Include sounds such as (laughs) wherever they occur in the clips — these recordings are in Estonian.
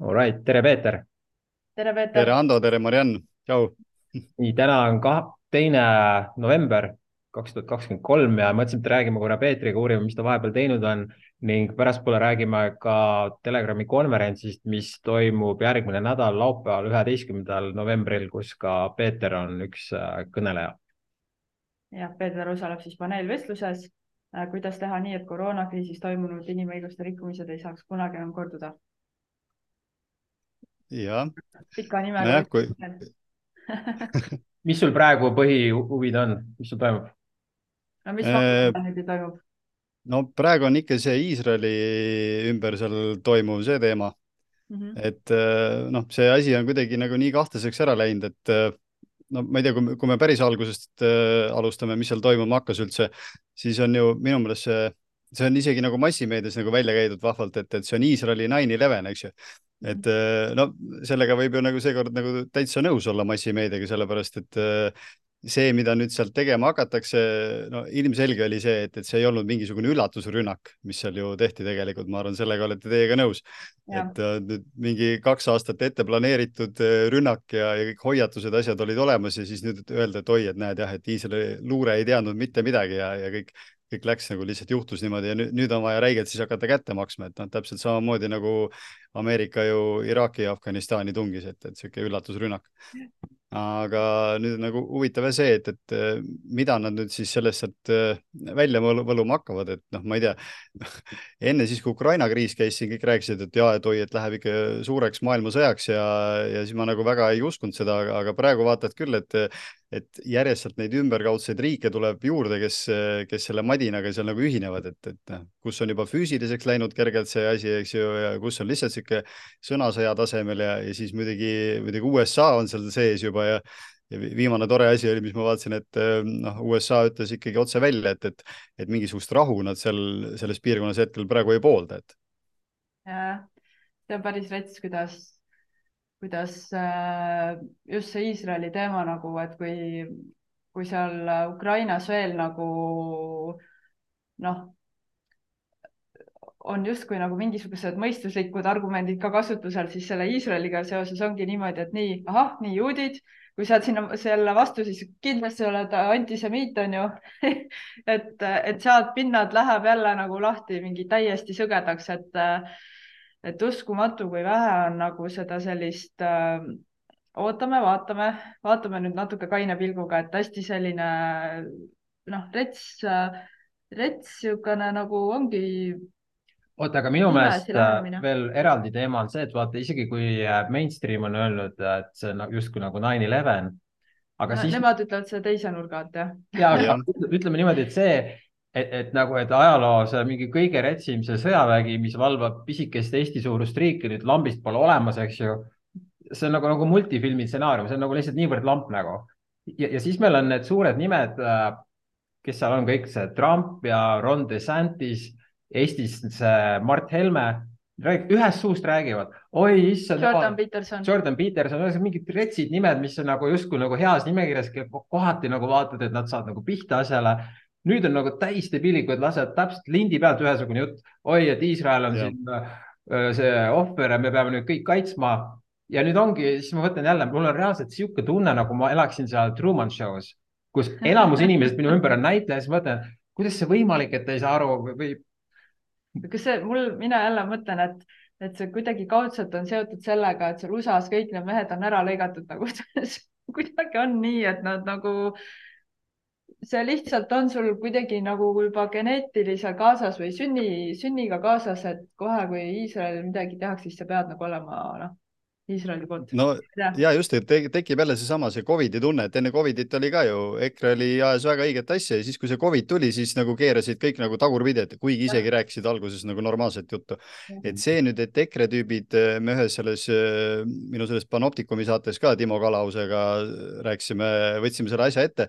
Alright, tere, Peeter. tere, Peeter. tere, Ando, tere, Mariann, tšau. nii, täna on kah teine november kaks tuhat kakskümmend kolm ja mõtlesime, et räägime korra Peetriga, uurime, mis ta vahepeal teinud on ning pärastpoole räägime ka Telegrami konverentsist, mis toimub järgmine nädal laupäeval, üheteistkümnendal novembril, kus ka Peeter on üks äh, kõneleja. jah, Peeter osaleb siis paneelvestluses, kuidas teha nii, et koroonakriisis toimunud inimõiguste rikkumised ei saaks kunagi enam korduda. jah. pika nimega no. Kui... (laughs) mis sul praegu põhihuvid on, mis sul toimub? no mis nüüd toimub? no praegu on ikka see Iisraeli ümber seal toimuv see teema mm. -hmm. et noh, see asi on kuidagi nagu nii kahtlaseks ära läinud, et no ma ei tea, kui me päris algusest äh, alustame, mis seal toimuma hakkas üldse, siis on ju minu meelest see, see on isegi nagu massimeedias nagu välja käidud vahvalt, et, et see on Iisraeli nine eleven, eks ju. Et no sellega võib ju nagu seekord nagu täitsa nõus olla massimeediaga, sellepärast et see, mida nüüd sealt tegema hakatakse, no ilmselge oli see, et, et see ei olnud mingisugune üllatusrünnak, mis seal ju tehti tegelikult, ma arvan, sellega olete teiega nõus. et äh, nüüd mingi kaks aastat ette planeeritud äh, rünnak ja, ja kõik hoiatused, asjad olid olemas ja siis nüüd öelda, et oi, et näed jah, et Iisraeli luure ei teadnud mitte midagi ja, ja kõik, kõik läks nagu lihtsalt juhtus niimoodi ja nüüd, nüüd on vaja räigelt siis hakata kätte maksma, et noh, täpselt samamoodi nagu Ameerika ju Iraaki ja Afganistani tungis, et, et sihuke üllatusrünnak aga nüüd nagu huvitav see, et, et äh, mida nad nüüd siis sellest sealt äh, välja võluma hakkavad, et noh, ma ei tea. (laughs) enne siis, kui Ukraina kriis käis, siin kõik rääkisid, et ja, et oi, et läheb ikka suureks maailmasõjaks ja, ja siis ma nagu väga ei uskunud seda, aga praegu vaatad küll, et et järjest sealt neid ümberkaudseid riike tuleb juurde, kes, kes selle madinaga seal nagu ühinevad, et, et noh, kus on juba füüsiliseks läinud kergelt see asi, eks ju, ja kus on lihtsalt sihuke sõnasõja tasemel ja, ja siis muidugi, muidugi USA on seal sees juba ja ja viimane tore asi oli, mis ma vaatasin, et noh, USA ütles ikkagi otse välja, et, et, et mingisugust rahu nad seal selles piirkonnas hetkel praegu ei poolda, et. jah, see on päris rets, kuidas kuidas äh, just see Iisraeli teema nagu, et kui, kui seal Ukrainas veel nagu noh, on justkui nagu mingisugused mõistuslikud argumendid ka kasutusel, siis selle Iisraeliga seoses ongi niimoodi, et nii, ahah, nii juudid, kui sa oled sinna selle vastu, siis kindlasti oled antisemiit, on ju. (laughs) Et, et sealt pinnad läheb jälle nagu lahti mingi täiesti sõgedaks, et et uskumatu, kui vähe on nagu seda sellist äh, ootame, vaatame, vaatame nüüd natuke kaine pilguga, et hästi selline noh, rets, rets niisugune nagu ongi. oota, aga minu meelest äh, veel eraldi teema on see, et vaata isegi kui äh, mainstream on öelnud, et see on justkui nagu nine eleven, aga no, siis. Nemad ütlevad seda teise nurga alt jah. ja, aga (laughs) ütleme niimoodi, et see et, et nagu, et ajaloos mingi kõige retsim see sõjavägi, mis valvab pisikest Eesti suurust riiki, nüüd lambist pole olemas, eks ju. see on nagu, nagu multifilmi stsenaarium, see on nagu lihtsalt niivõrd lamp nagu. ja, ja siis meil on need suured nimed, äh, kes seal on kõik see Trump ja Ron DeSantis, Eestis see Mart Helme ühest suust räägivad, oi issand. Jordan Peterson. Jordan Peterson, mingid retsid nimed, mis on nagu justkui nagu heas nimekirjas, kohati nagu vaatad, et nad saavad nagu pihta asjale nüüd on nagu täis debiilikud, lasevad täpselt lindi pealt ühesugune jutt. oi, et Iisrael on ja. siin äh, see ohver ja me peame nüüd kõik kaitsma. ja nüüd ongi, siis ma mõtlen jälle, mul on reaalselt sihuke tunne, nagu ma elaksin seal Truman Show's, kus (laughs) enamus inimesed minu ümber on näitlejad, siis mõtlen, kuidas see võimalik, et ei saa aru või? kas see mul, mina jälle mõtlen, et et see kuidagi kaudselt on seotud sellega, et seal USA-s kõik need mehed on ära lõigatud nagu (laughs) kuidagi on nii, et nad nagu see lihtsalt on sul kuidagi nagu juba geneetiliselt kaasas või sünni, sünniga kaasas, et kohe, kui Iisraelil midagi tehakse, siis sa pead nagu olema noh, Iisraeli poolt. no ja, ja just, et tekib jälle seesama see Covidi tunne, et enne Covidit oli ka ju, EKRE oli ajas väga õiget asja ja siis, kui see Covid tuli, siis nagu keerasid kõik nagu tagurpidi, et kuigi isegi ja. rääkisid alguses nagu normaalset juttu. et see nüüd, et EKRE tüübid, me ühes selles minu selles Panoptikumi saates ka Timo Kalausega rääkisime, võtsime selle asja ette.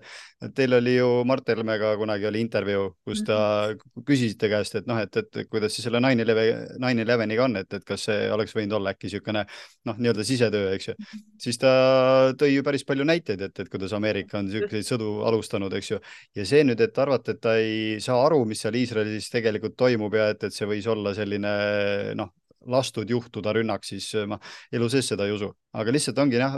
Teil oli ju Mart Helmega kunagi oli intervjuu, kus ta -hmm. küsisite käest, et noh, et, et kuidas siis selle nine eleveniga on, et, et kas see oleks võinud olla äkki niisugune noh, nii-öelda nii-öelda sisetöö, eks ju. siis ta tõi ju päris palju näiteid, et, et kuidas Ameerika on niisuguseid sõdu alustanud, eks ju. ja see nüüd, et arvata, et ta ei saa aru, mis seal Iisraelis tegelikult toimub ja et, et see võis olla selline noh, lastud juhtuda rünnak, siis ma elu sees seda ei usu, aga lihtsalt ongi jah,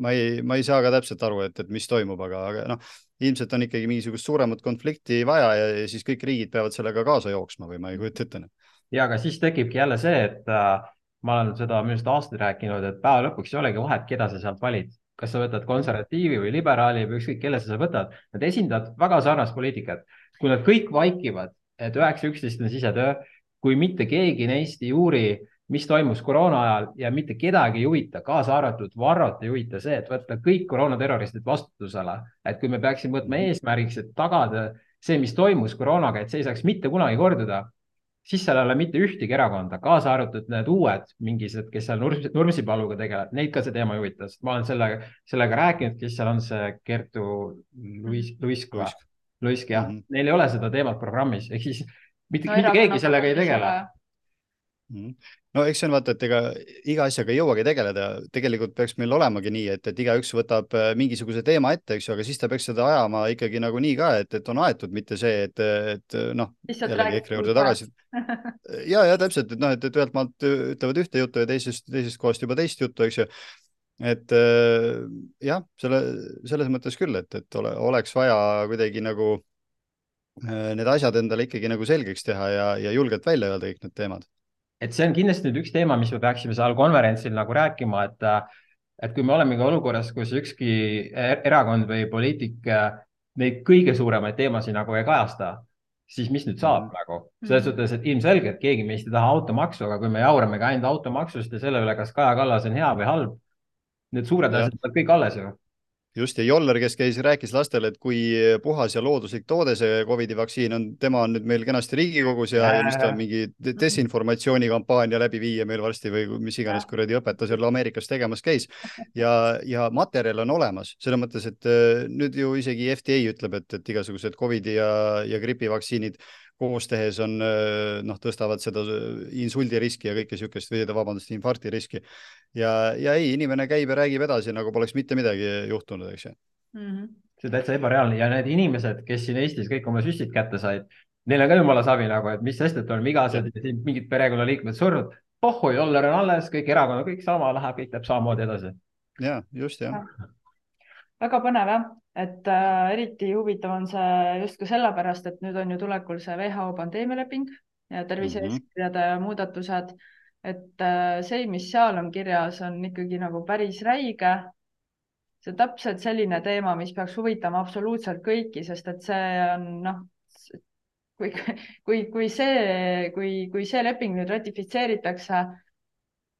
ma ei, ma ei saa ka täpselt aru, et, et mis toimub, aga, aga noh, ilmselt on ikkagi mingisugust suuremat konflikti vaja ja, ja siis kõik riigid peavad sellega kaasa jooksma või ma ei kujuta ette. Ja, aga siis tekibki jälle see, et äh, ma olen seda minu arust aastaid rääkinud, et päeva lõpuks ei olegi vahet, keda sa sealt valid, kas sa võtad konservatiivi või liberaali või ükskõik, kelle sa võtad, nad esindavad väga sarnast poliitikat. kui nad kõik vaikivad, et üheksa, üksteist on sisetöö, kui mitte keegi neist ei uuri, mis toimus koroona ajal ja mitte kedagi ei huvita, kaasa arvatud Varrot ei huvita see, et võtta kõik koroonaterroristid vastutusele, et kui me peaksime võtma eesmärgiks, et tagada see, mis toimus koroonaga, et see ei saaks mitte kunagi korduda, siis seal ei ole mitte ühtegi erakonda, kaasa arvatud need uued mingisugused, kes seal Nurs, Nursipaluga tegelevad, neid ka see teema ei huvita, sest ma olen sellega, sellega rääkinud, kes seal on see Kertu Luis, Luisk või? Luisk jah mm, -hmm. neil ei ole seda teemat programmis, ehk siis mitte no,, mitte keegi sellega ei tegele. Mhm. no eks see on vaata, et ega iga asjaga ei jõuagi tegeleda, tegelikult peaks meil olemagi nii, et, et igaüks võtab äh, mingisuguse teema ette, eks ju, aga siis ta peaks seda ajama ikkagi nagunii ka, et, et on aetud, mitte see, et, et noh, jällegi EKRE juurde tagasi. ja, (laughs) ja täpselt, et noh, et, et ühelt maalt ütlevad ühte juttu ja teisest, teisest kohast juba teist juttu, eks ju et äh, jah, selle, selles mõttes küll, et, et ole, oleks vaja kuidagi nagu Äh, need asjad endale ikkagi nagu selgeks teha ja, ja julgelt välja öelda kõik need teemad. Et see on kindlasti nüüd üks teema, mis me peaksime seal konverentsil nagu rääkima, et, et kui me olemegi olukorras, kus ükski e-, erakond või poliitik äh, neid kõige suuremaid teemasid nagu ei kajasta, siis mis nüüd saab nagu selles suhtes, et ilmselgelt keegi meist ei taha automaksu, aga kui me jauramegi ainult automaksust ja selle üle, kas Kaja Kallas on hea või halb, need suured asjad jäävad kõik alles ju just ja Joller, kes käis, rääkis lastele, et kui puhas ja looduslik toode see Covidi vaktsiin on, tema on nüüd meil kenasti Riigikogus ja, ja mis ta mingi desinformatsioonikampaania läbi viia meil varsti või mis iganes kuradi õpetaja seal Ameerikas tegemas käis. ja, ja materjal on olemas selles mõttes, et äh, nüüd ju isegi FDA ütleb, et, et igasugused Covidi ja, ja gripivaktsiinid koos tehes on noh, tõstavad seda insuldiriski ja kõike niisugust või vabandust, infarkti riski. ja, ja ei, inimene käib ja räägib edasi, nagu poleks mitte midagi juhtunud, eks ju mm. -hmm. see on täitsa ebareaalne ja need inimesed, kes siin Eestis kõik oma süstid kätte said, neil on ka jumala savi nagu, et mis sest, et on vigased ja siin mingid perekonnaliikmed surnud. pohhu, Joller on alles, kõik erakonnad, kõik sama läheb, kõik läheb samamoodi edasi. ja just jah ja väga põnev jah, et äh, eriti huvitav on see just ka sellepärast, et nüüd on ju tulekul see WHO pandeemialeping ja tervise-eeskirjade mm -hmm. muudatused. et äh, see, mis seal on kirjas, on ikkagi nagu päris räige. see täpselt selline teema, mis peaks huvitama absoluutselt kõiki, sest et see on noh, kui, kui, kui see, kui, kui see leping nüüd ratifitseeritakse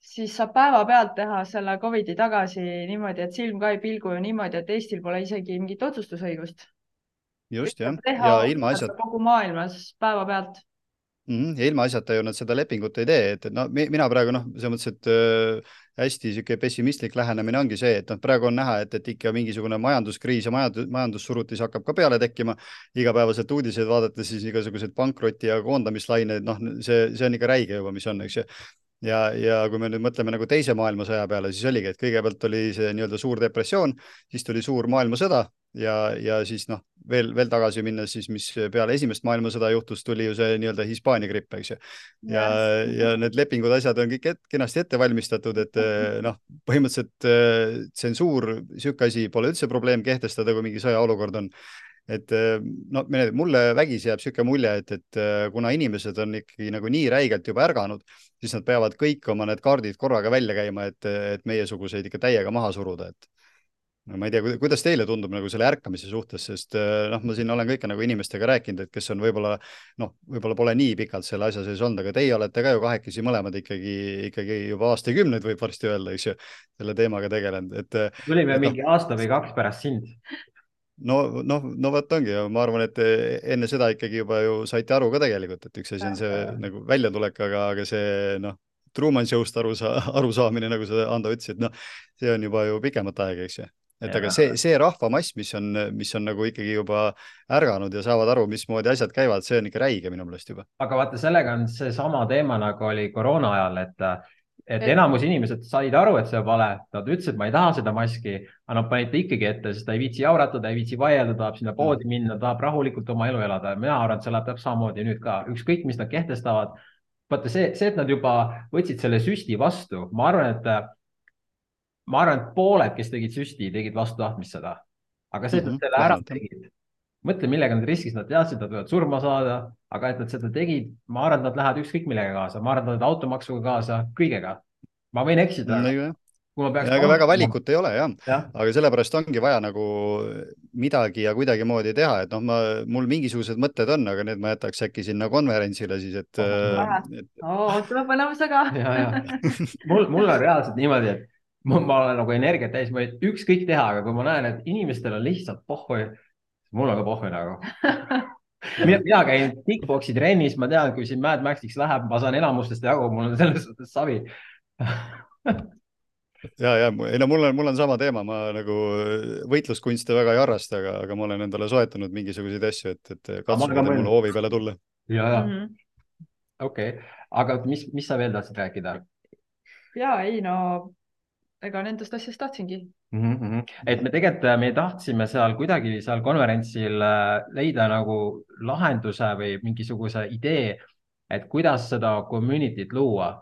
siis saab päevapealt teha selle Covidi tagasi niimoodi, et silm ka ei pilgu ju niimoodi, et Eestil pole isegi mingit otsustusõigust. just jah, ja ilma asjata. kogu maailmas päevapealt mm. -hmm. ja ilma asjata ju nad seda lepingut ei tee, et, et no mina praegu noh, selles mõttes, et äh, hästi niisugune pessimistlik lähenemine ongi see, et noh, praegu on näha, et, et ikka mingisugune majanduskriis ja majandus, majandussurutis hakkab ka peale tekkima. igapäevaselt uudiseid vaadates siis igasugused pankroti ja koondamislained, noh, see, see on ikka räige juba, mis on, eks ju ja, ja kui me nüüd mõtleme nagu teise maailmasõja peale, siis oligi, et kõigepealt oli see nii-öelda suur depressioon, siis tuli suur maailmasõda ja, ja siis noh, veel, veel tagasi minnes siis, mis peale esimest maailmasõda juhtus, tuli ju see nii-öelda Hispaania gripp, eks ju. ja, ja need lepingud, asjad on kõik et, kenasti ette valmistatud, et noh, põhimõtteliselt äh, tsensuur, niisugune asi pole üldse probleem kehtestada, kui mingi sõjaolukord on et äh, no mulle vägisi jääb niisugune mulje, et, et äh, kuna inimesed on ikkagi nagu nii räigelt juba ärganud, siis nad peavad kõik oma need kaardid korraga välja käima, et, et meiesuguseid ikka täiega maha suruda, et no ma ei tea, kuidas teile tundub nagu selle ärkamise suhtes, sest äh, noh, ma siin olen kõike nagu inimestega rääkinud, et kes on võib-olla noh, võib-olla pole nii pikalt selle asja sees olnud, aga teie olete ka ju kahekesi mõlemad ikkagi, ikkagi juba aastakümneid võib varsti öelda, eks ju, selle teemaga tegelenud, et. tulime et, mingi no, aasta või kaks pärast sind no, noh, no vot ongi ja ma arvan, et enne seda ikkagi juba ju saite aru ka tegelikult, et üks asi on see nagu väljatulek, aga, aga see noh, Truman Show'st aru saa-, arusaamine, nagu sa, Ando, ütlesid, noh, see on juba ju pikemat aega, eks ju. et ja. aga see, see rahvamass, mis on, mis on nagu ikkagi juba ärganud ja saavad aru, mismoodi asjad käivad, see on ikka räige minu meelest juba. aga vaata, sellega on seesama teema, nagu oli koroona ajal, et et enamus inimesed said aru, et see on vale, nad ütlesid, ma ei taha seda maski, aga nad panid ta ikkagi ette, sest ta ei viitsi jaurata, ta ei viitsi vaielda, tahab sinna poodi mm. minna, tahab rahulikult oma elu elada. mina arvan, et see läheb täpselt samamoodi nüüd ka, ükskõik, mis nad kehtestavad. vaata see, see, et nad juba võtsid selle süsti vastu, ma arvan, et, ma arvan, et pooled, kes tegid süsti, tegid vastu tahtmist seda. aga see, et nad mhm, selle ära tegid, mõtle, millega nad riskisid, nad teadsid, nad võivad surma saada, aga et nad seda tegid, ma arvan, et nad lähevad ükskõik millega kaasa, ma arvan, et nad lähevad automaksuga kaasa, kõigega. ma võin eksida no,. aga väga valikut ei ole jah ja., aga sellepärast ongi vaja nagu midagi ja kuidagimoodi teha, et noh, ma, mul mingisugused mõtted on, aga need ma jätaks äkki sinna konverentsile siis, et. Oh, tuleb põnevusega ja, ja mul, mul on reaalselt niimoodi, et ma, ma olen nagu energiat täis, ma võin ükskõik teha, aga kui ma näen, et inimestel on lihtsalt pohhu mul on ka pohhu nagu (laughs) mina, mina käin kick-poksi trennis, ma tean, kui siin Mad Maxiks läheb, ma saan enamustest jagu, mul on selles suhtes savi (laughs) ja, ja ei no mul on, mul on sama teema, ma nagu võitluskunste väga ei harrasta, aga, aga ma olen endale soetanud mingisuguseid asju, et, et katsuda mulle hoovi peale tulla. ja, ja mm -hmm. okei okay., aga mis, mis sa veel tahtsid rääkida? ja ei no ega nendest asjadest tahtsingi mm. -hmm. et me tegelikult, äh, me tahtsime seal kuidagi seal konverentsil äh, leida nagu lahenduse või mingisuguse idee, et kuidas seda community't luua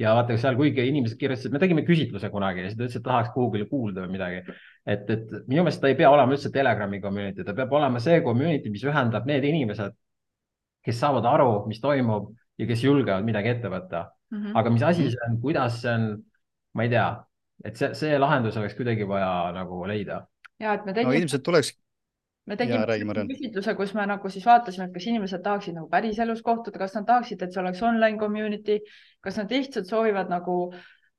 ja vaata seal, kuigi inimesed kirjutasid, me tegime küsitluse kunagi ja siis ta ütles, et tahaks kuhugile kuulda või midagi. et, et minu meelest ta ei pea olema üldse Telegrami community, ta peab olema see community, mis ühendab need inimesed, kes saavad aru, mis toimub ja kes julgevad midagi ette võtta mm. -hmm. aga mis asi see on, kuidas see on, ma ei tea et see, see lahendus oleks kuidagi vaja nagu leida. ja et me tegime no,. ilmselt tuleks. me tegime küsitluse, kus me nagu siis vaatasime, et kas inimesed tahaksid nagu päriselus kohtuda, kas nad tahaksid, et see oleks online community, kas nad lihtsalt soovivad nagu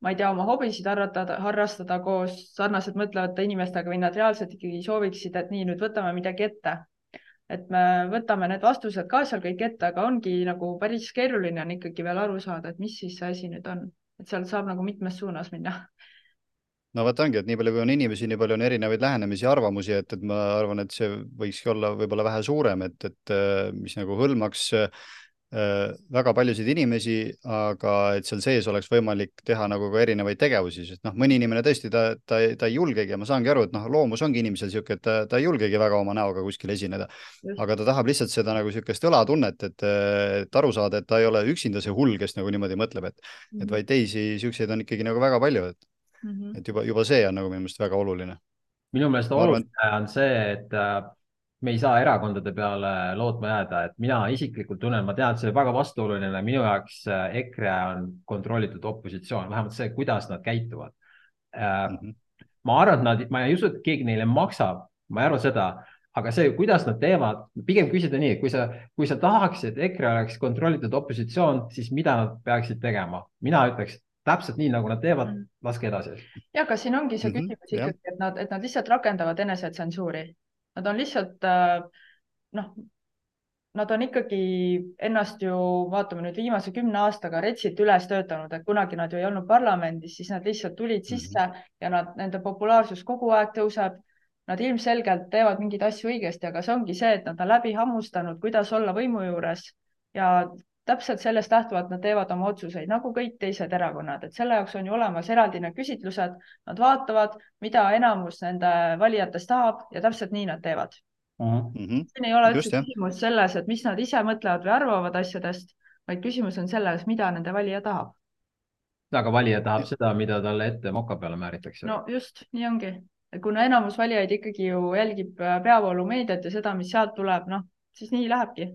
ma ei tea, oma hobisid harratada, harrastada koos sarnaselt mõtlevate inimestega või nad reaalselt ikkagi sooviksid, et nii, nüüd võtame midagi ette. et me võtame need vastused ka seal kõik ette, aga ongi nagu päris keeruline on ikkagi veel aru saada, et mis siis see asi nüüd on, et sealt saab nagu mitmes suunas minna no vot ongi, et nii palju, kui on inimesi, nii palju on erinevaid lähenemisi ja arvamusi, et, et ma arvan, et see võikski olla võib-olla vähe suurem, et, et mis nagu hõlmaks äh, väga paljusid inimesi, aga et seal sees oleks võimalik teha nagu ka erinevaid tegevusi, sest noh, mõni inimene tõesti ta, ta, ta ei julgegi ja ma saangi aru, et noh, loomus ongi inimesel niisugune, et ta, ta ei julgegi väga oma näoga kuskil esineda, aga ta tahab lihtsalt seda nagu niisugust õlatunnet, et, et aru saada, et ta ei ole üksinda see hull, kes nagu niimoodi mõtleb, et et vaid teisi niisuguseid on ikkagi nagu väga palju, et mm. -hmm. et juba, juba see on nagu minu meelest väga oluline. minu meelest oluline arvan... on see, et äh, me ei saa erakondade peale lootma jääda, et mina isiklikult tunnen, ma tean, et see on väga vastuoluline, minu jaoks äh, EKRE on kontrollitud opositsioon, vähemalt see, kuidas nad käituvad mm. -hmm. ma arvan, et nad, ma ei usu, et keegi neile maksab, ma ei arva seda, aga see, kuidas nad teevad, pigem küsida nii, et kui sa, kui sa tahaksid, et EKRE oleks kontrollitud opositsioon, siis mida nad peaksid tegema? mina ütleks, täpselt nii, nagu nad teevad, mm. laske edasi. ja, aga siin ongi see mhm, küsimus mm -hmm, ikkagi, et nad, et nad lihtsalt rakendavad enesetsensuuri. Nad on lihtsalt äh, noh, nad on ikkagi ennast ju, vaatame nüüd viimase kümne aastaga retsilt üles töötanud, et kunagi nad ju ei olnud parlamendis, siis nad lihtsalt tulid sisse mm -hmm. ja nad, nende populaarsus kogu aeg tõuseb. Nad ilmselgelt teevad mingeid asju õigesti, aga see ongi see, et nad on läbi hammustanud, kuidas olla võimu juures ja täpselt sellest lähtuvalt nad teevad oma otsuseid nagu kõik teised erakonnad, et selle jaoks on ju olemas eraldi need küsitlused, nad vaatavad, mida enamus nende valijatest tahab ja täpselt nii nad teevad mm. -hmm. siin ei ole üldse küsimus selles, et mis nad ise mõtlevad või arvavad asjadest, vaid küsimus on selles, mida nende valija tahab. aga valija tahab seda, mida talle ette moka peale määritakse. no just, nii ongi. kuna enamus valijaid ikkagi ju jälgib peavoolumeediat ja seda, mis sealt tuleb, noh, siis nii lähebki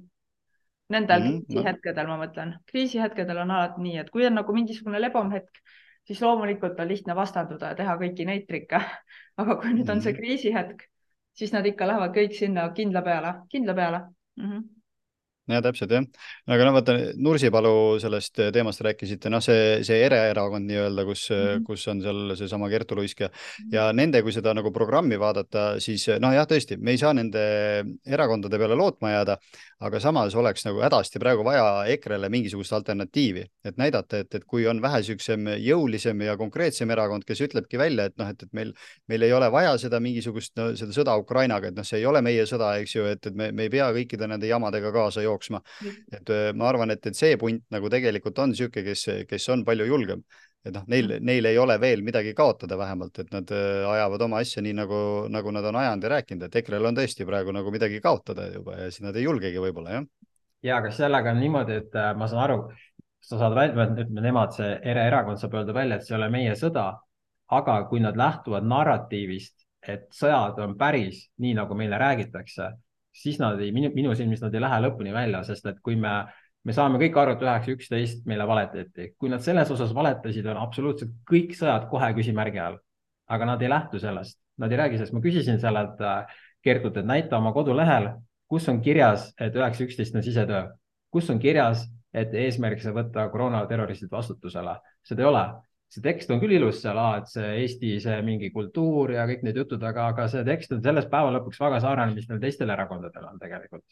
Nendel mm -hmm. kriisihetkedel ma mõtlen, kriisihetkedel on alati nii, et kui on nagu mingisugune lebom hetk, siis loomulikult on lihtne vastanduda ja teha kõiki neid trikke. (laughs) aga kui nüüd on see mhm. kriisihetk, siis nad ikka lähevad kõik sinna kindla peale, kindla peale mm. -hmm ja täpselt jah, aga no vaata Nursipalu sellest teemast rääkisite, noh, see, see ereerakond nii-öelda, kus mm, -hmm. kus on seal seesama Kertu Luisk ja mm, -hmm. ja nende, kui seda nagu programmi vaadata, siis noh, jah, tõesti, me ei saa nende erakondade peale lootma jääda, aga samas oleks nagu hädasti praegu vaja EKRE-le mingisugust alternatiivi, et näidata, et, et kui on vähe niisugusem jõulisem ja konkreetsem erakond, kes ütlebki välja, et noh, et, et meil, meil ei ole vaja seda mingisugust no,, seda sõda Ukrainaga, et noh, see ei ole meie sõda, eks ju, et, et me, me ei pea kõikide nende jamadega kaasa jooksma. Et äh, ma arvan, et, et see punt nagu tegelikult on niisugune, kes, kes on palju julgem et noh, neil, neil ei ole veel midagi kaotada vähemalt, et nad äh, ajavad oma asja nii nagu, nagu nad on ajanud ja rääkinud, et EKRE-l on tõesti praegu nagu midagi kaotada juba ja siis nad ei julgegi võib-olla jah. ja aga sellega on niimoodi, et äh, ma saan aru, sa saad välja, ütleme nemad, see erakond saab öelda välja, et see ei ole meie sõda. aga kui nad lähtuvad narratiivist, et sõjad on päris nii, nagu meile räägitakse, siis nad ei, minu, minu silmis nad ei lähe lõpuni välja, sest et kui me me saame kõik aru, et üheksa, üksteist meile valetati, kui nad selles osas valetasid, on absoluutselt kõik sõjad kohe küsimärgi all. aga nad ei lähtu sellest, nad ei räägi sellest, ma küsisin sellelt äh, Kertut, et näita oma kodulehel, kus on kirjas, et üheksa, üksteist on sisetöö, kus on kirjas, et eesmärgiks võtta koroonaterroristid vastutusele, seda ei ole. See tekst on küll ilus seal, et see Eesti, see mingi kultuur ja kõik need jutud, aga, aga see tekst on selles päeva lõpuks väga sarnane, mis neil teistel erakondadel on tegelikult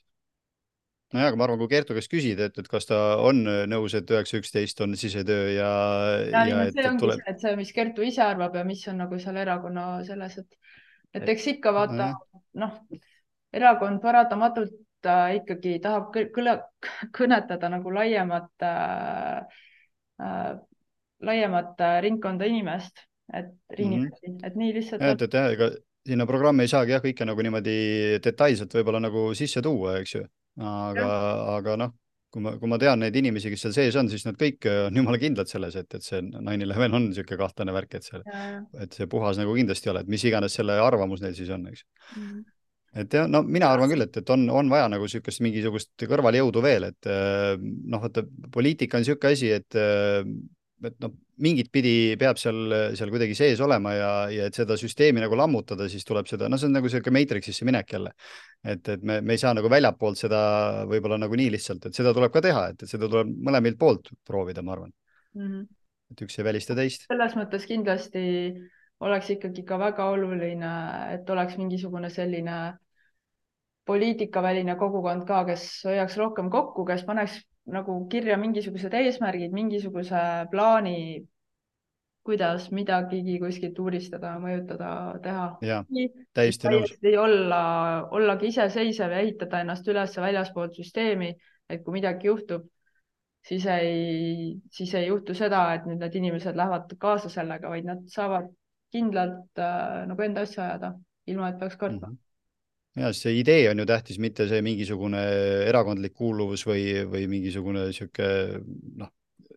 nojah, aga ma arvan, kui Kertu käest küsida, et, et kas ta on nõus, et üheksa, üksteist on sisetöö ja. ja, ja et, see ongi tuleb... see, et see, mis Kertu ise arvab ja mis on nagu seal erakonna selles, et, et eks ikka vaata noh, erakond paratamatult äh, ikkagi tahab kõne, kõnetada nagu laiemat äh,, äh, laiemat äh, ringkonda inimest, et inimesi mm, -hmm. et nii lihtsalt. et, et jah, ega sinna programmi ei saagi jah, kõike nagu niimoodi detailselt võib-olla nagu sisse tuua, eks ju aga, aga noh, kui ma, kui ma tean neid inimesi, kes seal sees on, siis nad kõik äh, on jumala kindlad selles, et, et see nine eleven on niisugune kahtlane värk, et see, et see puhas nagu kindlasti ei ole, et mis iganes selle arvamus neil siis on, eks. Mm. -hmm et jah, no mina arvan küll, et, et on, on vaja nagu niisugust mingisugust kõrvaljõudu veel, et äh, noh, vaata poliitika on niisugune asi, et äh, et noh, mingit pidi peab seal, seal kuidagi sees olema ja, ja et seda süsteemi nagu lammutada, siis tuleb seda, no see on nagu sihuke Matrixisse minek jälle. et, et me, me ei saa nagu väljapoolt seda võib-olla nagu nii lihtsalt, et seda tuleb ka teha, et, et seda tuleb mõlemilt poolt proovida, ma arvan mm. -hmm. et üks ei välista teist. selles mõttes kindlasti oleks ikkagi ka väga oluline, et oleks mingisugune selline poliitikaväline kogukond ka, kes hoiaks rohkem kokku, kes paneks nagu kirja mingisugused eesmärgid, mingisuguse plaani, kuidas midagigi kuskilt uuristada, mõjutada, teha. täiesti nõus. olla, ollagi iseseisev ja ehitada ennast üles väljaspoolt süsteemi, et kui midagi juhtub, siis ei, siis ei juhtu seda, et nüüd need inimesed lähevad kaasa sellega, vaid nad saavad kindlalt äh, nagu enda asja ajada, ilma et peaks kartma mm. -hmm ja see idee on ju tähtis, mitte see mingisugune erakondlik kuuluvus või, või mingisugune sihuke noh,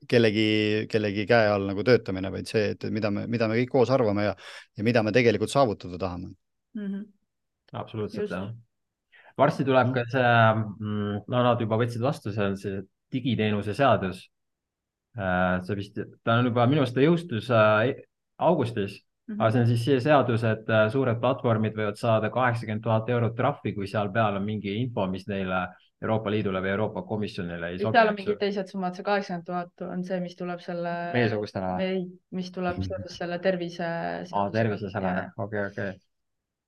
kellegi, kellegi käe all nagu töötamine, vaid see, et mida me, mida me kõik koos arvame ja, ja mida me tegelikult saavutada tahame mm. -hmm. absoluutselt jah. varsti tuleb ka see, mm, no nad juba võtsid vastu, see on see digiteenuse seadus. Äh, see vist, ta on juba, minu arust ta jõustus äh, augustis Mm -hmm. Aga see on siis see seadus, et äh, suured platvormid võivad saada kaheksakümmend tuhat eurot trahvi, kui seal peal on mingi info, mis neile Euroopa Liidule või Euroopa Komisjonile ei sobi. seal on mingid teised summad, see kaheksakümmend tuhat on see, mis tuleb selle. meiesugustele või? ei, mis tuleb mhm. seoses selle tervise. aa, tervise selle, okei, okei.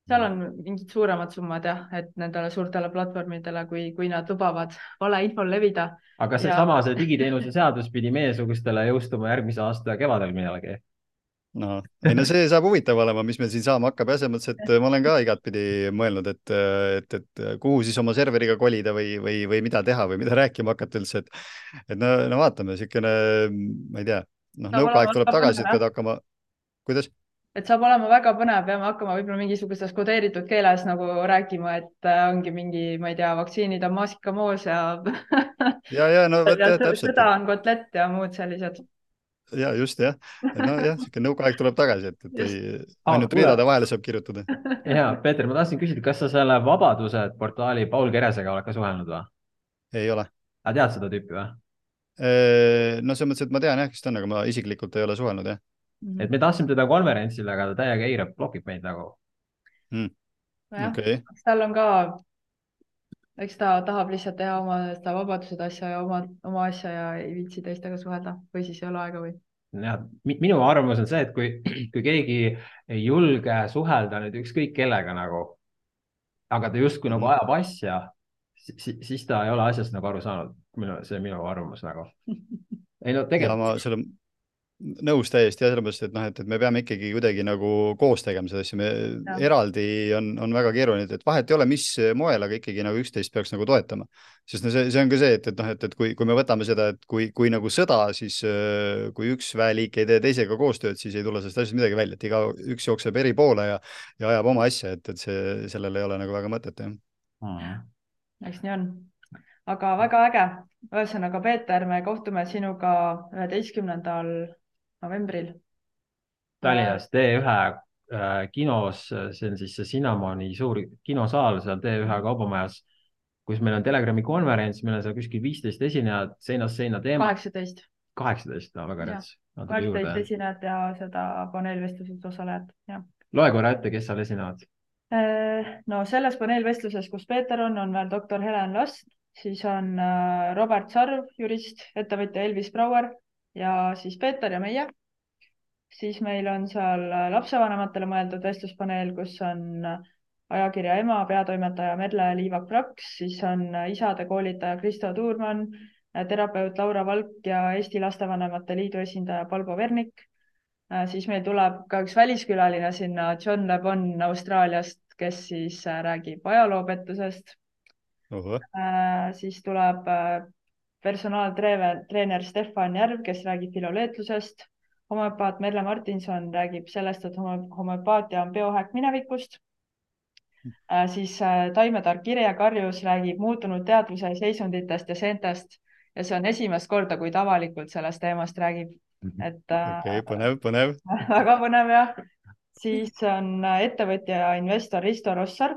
seal on mingid suuremad summad jah, et nendele suurtele platvormidele, kui, kui nad lubavad valeinfol levida. aga seesama, see digiteenuse seadus pidi meiesugustele jõustuma järgmise aasta kevadel millalgi no ei no see saab huvitav olema, mis meil siin saama hakkab ja selles mõttes, et ma olen ka igatpidi mõelnud, et, et, et kuhu siis oma serveriga kolida või, või, või mida teha või mida (laughs) rääkima hakata üldse, et et no, no vaatame, niisugune, ma ei tea, noh, nõukaaeg tuleb tagasi, et pead hakkama, kuidas? et saab olema väga põnev, peame hakkama võib-olla mingisuguses kodeeritud keeles nagu rääkima, et äh, ongi mingi, ma ei tea, vaktsiinid on maasikamoos ja ja, ja no (laughs) vot jah, täpselt. sõda on kotlett ja muud sellised ja just jah, nojah, niisugune nõukaaeg tuleb tagasi, et, et ei, ainult ah, ridade vahele saab kirjutada. ja Peeter, ma tahtsin küsida, kas sa selle Vabaduse portaali Paul Keresega oled ka suhelnud või? ei ole. aga tead seda tüüpi või? no selles mõttes, et ma tean jah, kes ta on, aga ma isiklikult ei ole suhelnud jah. Mhm. et me tahtsime teda konverentsile, aga ta täiega eirab, blokib meid nagu mm.. Okay. tal on ka eks ta tahab lihtsalt teha oma seda vabadused asja ja oma, oma asja ja ei viitsi teistega suhelda või siis ei ole aega või? jah, minu arvamus on see, et kui, (clears throat) kui keegi ei julge suhelda nüüd ükskõik kellega nagu, aga ta justkui nagu mm. ajab asja, siis, siis ta ei ole asjast nagu aru saanud. minu, see on minu arvamus nagu. (laughs) ei no tegelikult. selle, nõus täiesti ja sellepärast, et noh, et, et me peame ikkagi kuidagi nagu koos tegema seda asja, me ja. eraldi on, on väga keeruline, et vahet ei ole, mis moel, aga ikkagi nagu üksteist peaks nagu toetama. sest no see, see on ka see, et, et noh, et, et kui, kui me võtame seda, et kui, kui nagu sõda, siis kui üks väeliik ei tee teisega koostööd, siis ei tule sellest asjast midagi välja, et igaüks jookseb eri poole ja, ja ajab oma asja, et, et see, sellel ei ole nagu väga mõtet, jah hmm.. eks nii on aga väga äge. ühesõnaga, Peeter, me kohtume sinuga üheteistkümnendal novembril. Tallinnas T1 äh, kinos, see on siis see Cinnamoni suur kinosaal seal T1 kaubamajas, kus meil on Telegrami konverents, meil on seal kuskil viisteist esinejat, seinast seina teema. kaheksateist. kaheksateist, väga rets. kaheksateist esinejat ja seda paneelvestluses osalejat, jah. loe korra ette, kes seal esinevad. Äh, no selles paneelvestluses, kus Peeter on, on veel doktor Helen Last, siis on äh, Robert Sarv, jurist, ettevõtja Elvis Brouer ja siis Peeter ja meie. siis meil on seal lapsevanematele mõeldud vestluspaneel, kus on ajakirja Ema peatoimetaja Merle Liivak-Praks, siis on isade koolitaja Kristo Tuurmann, terapeut Laura Valk ja Eesti Lastevanemate Liidu esindaja Palbo Vernik. siis meil tuleb ka üks väliskülaline sinna, John Le Bon Austraaliast, kes siis räägib ajaloopettusest. Siis tuleb personaaltreener Stefan Järv, kes räägib filoleetlusest, homöopaat Merle Martinson räägib sellest, et homöopaatia on biohäkk minevikust äh,. siis äh, taimetark Irja Karjus räägib muutunud teadvuse seisunditest ja seentest ja see on esimest korda, kui ta avalikult sellest teemast räägib. et äh,. okei okay,, põnev, põnev (laughs) väga põnev jah. siis on ettevõtja ja investor Risto Rossar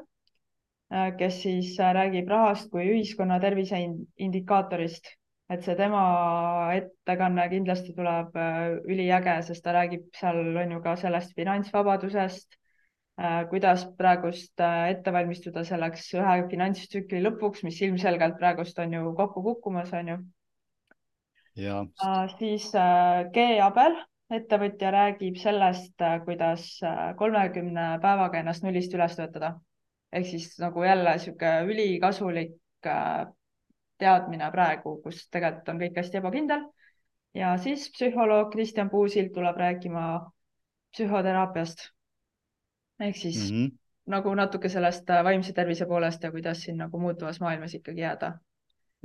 kes siis äh, räägib rahast kui ühiskonna tervise indikaatorist. et see tema ettekanne kindlasti tuleb äh, üliäge, sest ta räägib seal on ju ka sellest finantsvabadusest, kuidas praegust ette valmistuda selleks ühe finantstsükli lõpuks, mis ilmselgelt praegust on ju kokku kukkumas, on ju. ja siis G Abel ettevõtja räägib sellest, kuidas kolmekümne päevaga ennast nullist üles töötada ehk siis nagu jälle sihuke ülikasulik äh, teadmine praegu, kus tegelikult on kõik hästi ebakindel. ja siis psühholoog Kristjan Puusild tuleb rääkima psühhoteraapiast. ehk siis mm -hmm. nagu natuke sellest äh, vaimse tervise poolest ja kuidas siin nagu muutuvas maailmas ikkagi jääda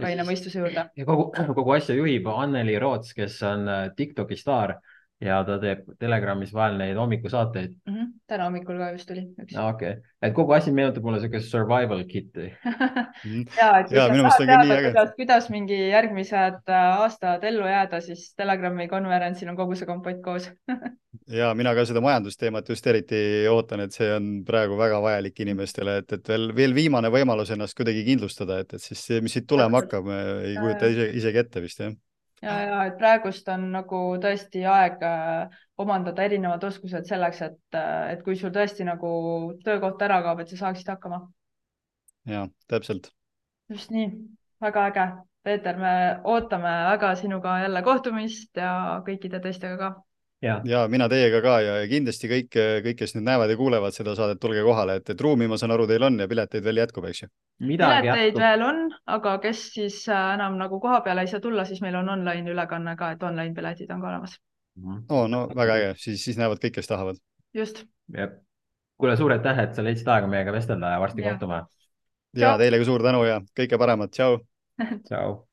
kaine mõistuse juurde. ja kogu, kogu asja juhib Anneli Roots, kes on äh, Tiktoki staar ja ta teeb Telegramis vahel neid hommikusaateid mm. -hmm. täna hommikul ka just tuli üks. okei okay., et kogu asi meenutab mulle siukest survival kit'i mhm. (laughs) ja, et kui sa tahad teada, kuidas, kuidas mingi järgmised äh, aastad ellu jääda, siis Telegrami konverentsil on kogu see kompott koos (laughs) ja mina ka seda majandusteemat just eriti ootan, et see on praegu väga vajalik inimestele, et, et veel, veel viimane võimalus ennast kuidagi kindlustada, et, et siis see, mis siit tulema hakkab, ei kujuta ise, isegi ette vist jah ja, ja et praegust on nagu tõesti aeg äh, omandada erinevad oskused selleks, et, äh, et kui sul tõesti nagu töökoht ära kaob, et sa saaksid hakkama. ja täpselt. just nii, väga äge. Peeter, me ootame väga sinuga jälle kohtumist ja kõikide teistega ka ja, ja mina teiega ka ja kindlasti kõik, kõik, kes nüüd näevad ja kuulevad seda saadet, tulge kohale, et, et ruumi, ma saan aru, teil on ja pileteid veel jätkub, eks ju? pileteid veel on, aga kes siis äh, enam nagu koha peale ei saa tulla, siis meil on online ülekanne ka, et online piletid on ka olemas. oo, oh, no väga äge, siis, siis näevad kõik, kes tahavad. just. kuule, suur aitäh, et sa leidsid aega meiega vestelda ja varsti ja. kohtume. ja teile ka suur tänu ja kõike paremat, tšau tšau